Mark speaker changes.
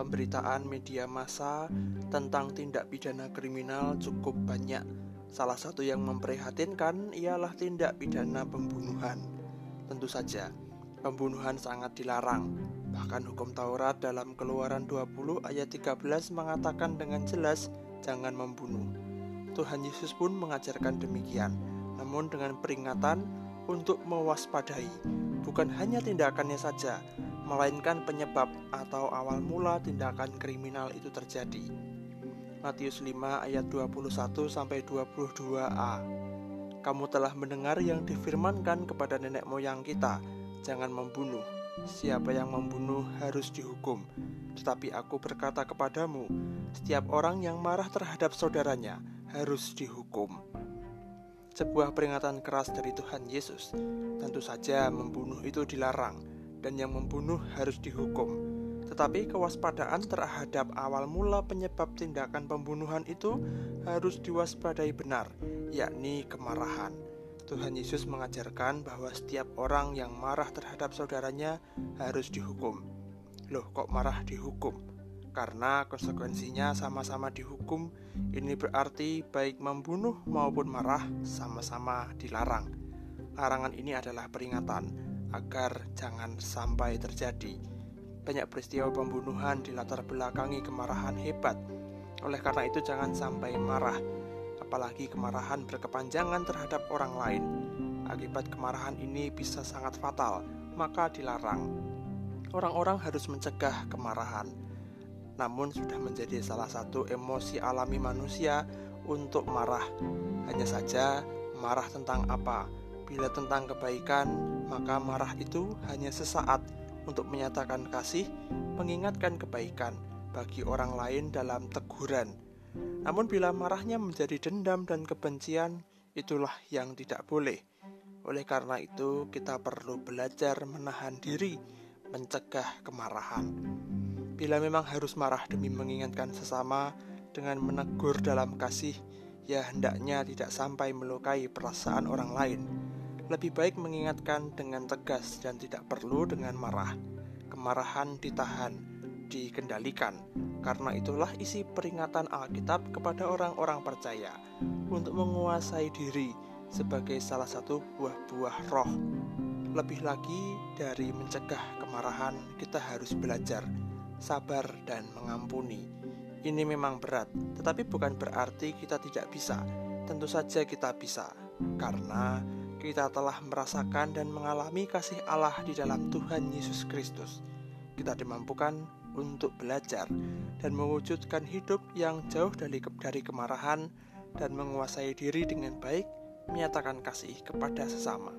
Speaker 1: Pemberitaan media massa tentang tindak pidana kriminal cukup banyak. Salah satu yang memprihatinkan ialah tindak pidana pembunuhan. Tentu saja, pembunuhan sangat dilarang. Bahkan hukum Taurat dalam Keluaran 20 ayat 13 mengatakan dengan jelas jangan membunuh. Tuhan Yesus pun mengajarkan demikian, namun dengan peringatan untuk mewaspadai, bukan hanya tindakannya saja, melainkan penyebab atau awal mula tindakan kriminal itu terjadi. Matius 5 ayat 21 sampai 22a. Kamu telah mendengar yang difirmankan kepada nenek moyang kita, jangan membunuh. Siapa yang membunuh harus dihukum. Tetapi aku berkata kepadamu, setiap orang yang marah terhadap saudaranya harus dihukum. Sebuah peringatan keras dari Tuhan Yesus. Tentu saja membunuh itu dilarang dan yang membunuh harus dihukum. Tetapi kewaspadaan terhadap awal mula penyebab tindakan pembunuhan itu harus diwaspadai benar, yakni kemarahan. Tuhan Yesus mengajarkan bahwa setiap orang yang marah terhadap saudaranya harus dihukum. Loh, kok marah dihukum? Karena konsekuensinya sama-sama dihukum, ini berarti baik membunuh maupun marah sama-sama dilarang. Larangan ini adalah peringatan agar jangan sampai terjadi. Banyak peristiwa pembunuhan di latar belakangi kemarahan hebat. Oleh karena itu jangan sampai marah, apalagi kemarahan berkepanjangan terhadap orang lain. Akibat kemarahan ini bisa sangat fatal, maka dilarang. Orang-orang harus mencegah kemarahan. Namun sudah menjadi salah satu emosi alami manusia untuk marah. Hanya saja marah tentang apa? Bila tentang kebaikan, maka marah itu hanya sesaat untuk menyatakan kasih, mengingatkan kebaikan bagi orang lain dalam teguran. Namun bila marahnya menjadi dendam dan kebencian, itulah yang tidak boleh. Oleh karena itu, kita perlu belajar menahan diri, mencegah kemarahan. Bila memang harus marah demi mengingatkan sesama dengan menegur dalam kasih, ya hendaknya tidak sampai melukai perasaan orang lain lebih baik mengingatkan dengan tegas dan tidak perlu dengan marah. Kemarahan ditahan, dikendalikan. Karena itulah isi peringatan Alkitab kepada orang-orang percaya untuk menguasai diri sebagai salah satu buah-buah roh. Lebih lagi dari mencegah kemarahan, kita harus belajar sabar dan mengampuni. Ini memang berat, tetapi bukan berarti kita tidak bisa. Tentu saja kita bisa, karena kita telah merasakan dan mengalami kasih Allah di dalam Tuhan Yesus Kristus. Kita dimampukan untuk belajar dan mewujudkan hidup yang jauh dari, dari kemarahan dan menguasai diri dengan baik, menyatakan kasih kepada sesama.